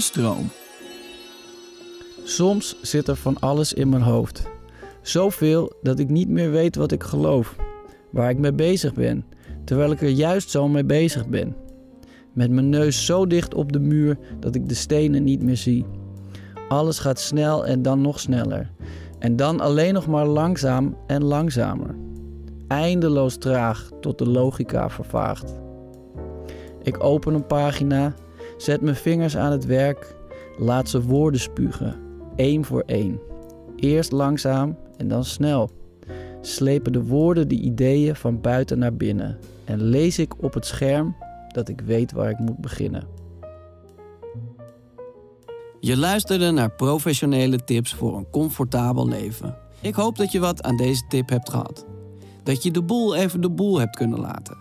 Stroom. Soms zit er van alles in mijn hoofd. Zoveel dat ik niet meer weet wat ik geloof, waar ik mee bezig ben, terwijl ik er juist zo mee bezig ben. Met mijn neus zo dicht op de muur dat ik de stenen niet meer zie. Alles gaat snel en dan nog sneller. En dan alleen nog maar langzaam en langzamer. Eindeloos traag tot de logica vervaagt. Ik open een pagina, zet mijn vingers aan het werk, laat ze woorden spugen, één voor één. Eerst langzaam en dan snel. Slepen de woorden de ideeën van buiten naar binnen en lees ik op het scherm dat ik weet waar ik moet beginnen. Je luisterde naar professionele tips voor een comfortabel leven. Ik hoop dat je wat aan deze tip hebt gehad. Dat je de boel even de boel hebt kunnen laten.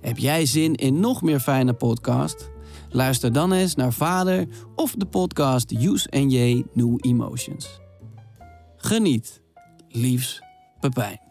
Heb jij zin in nog meer fijne podcast? Luister dan eens naar Vader of de podcast Use J New Emotions. Geniet. Liefs, Pepijn.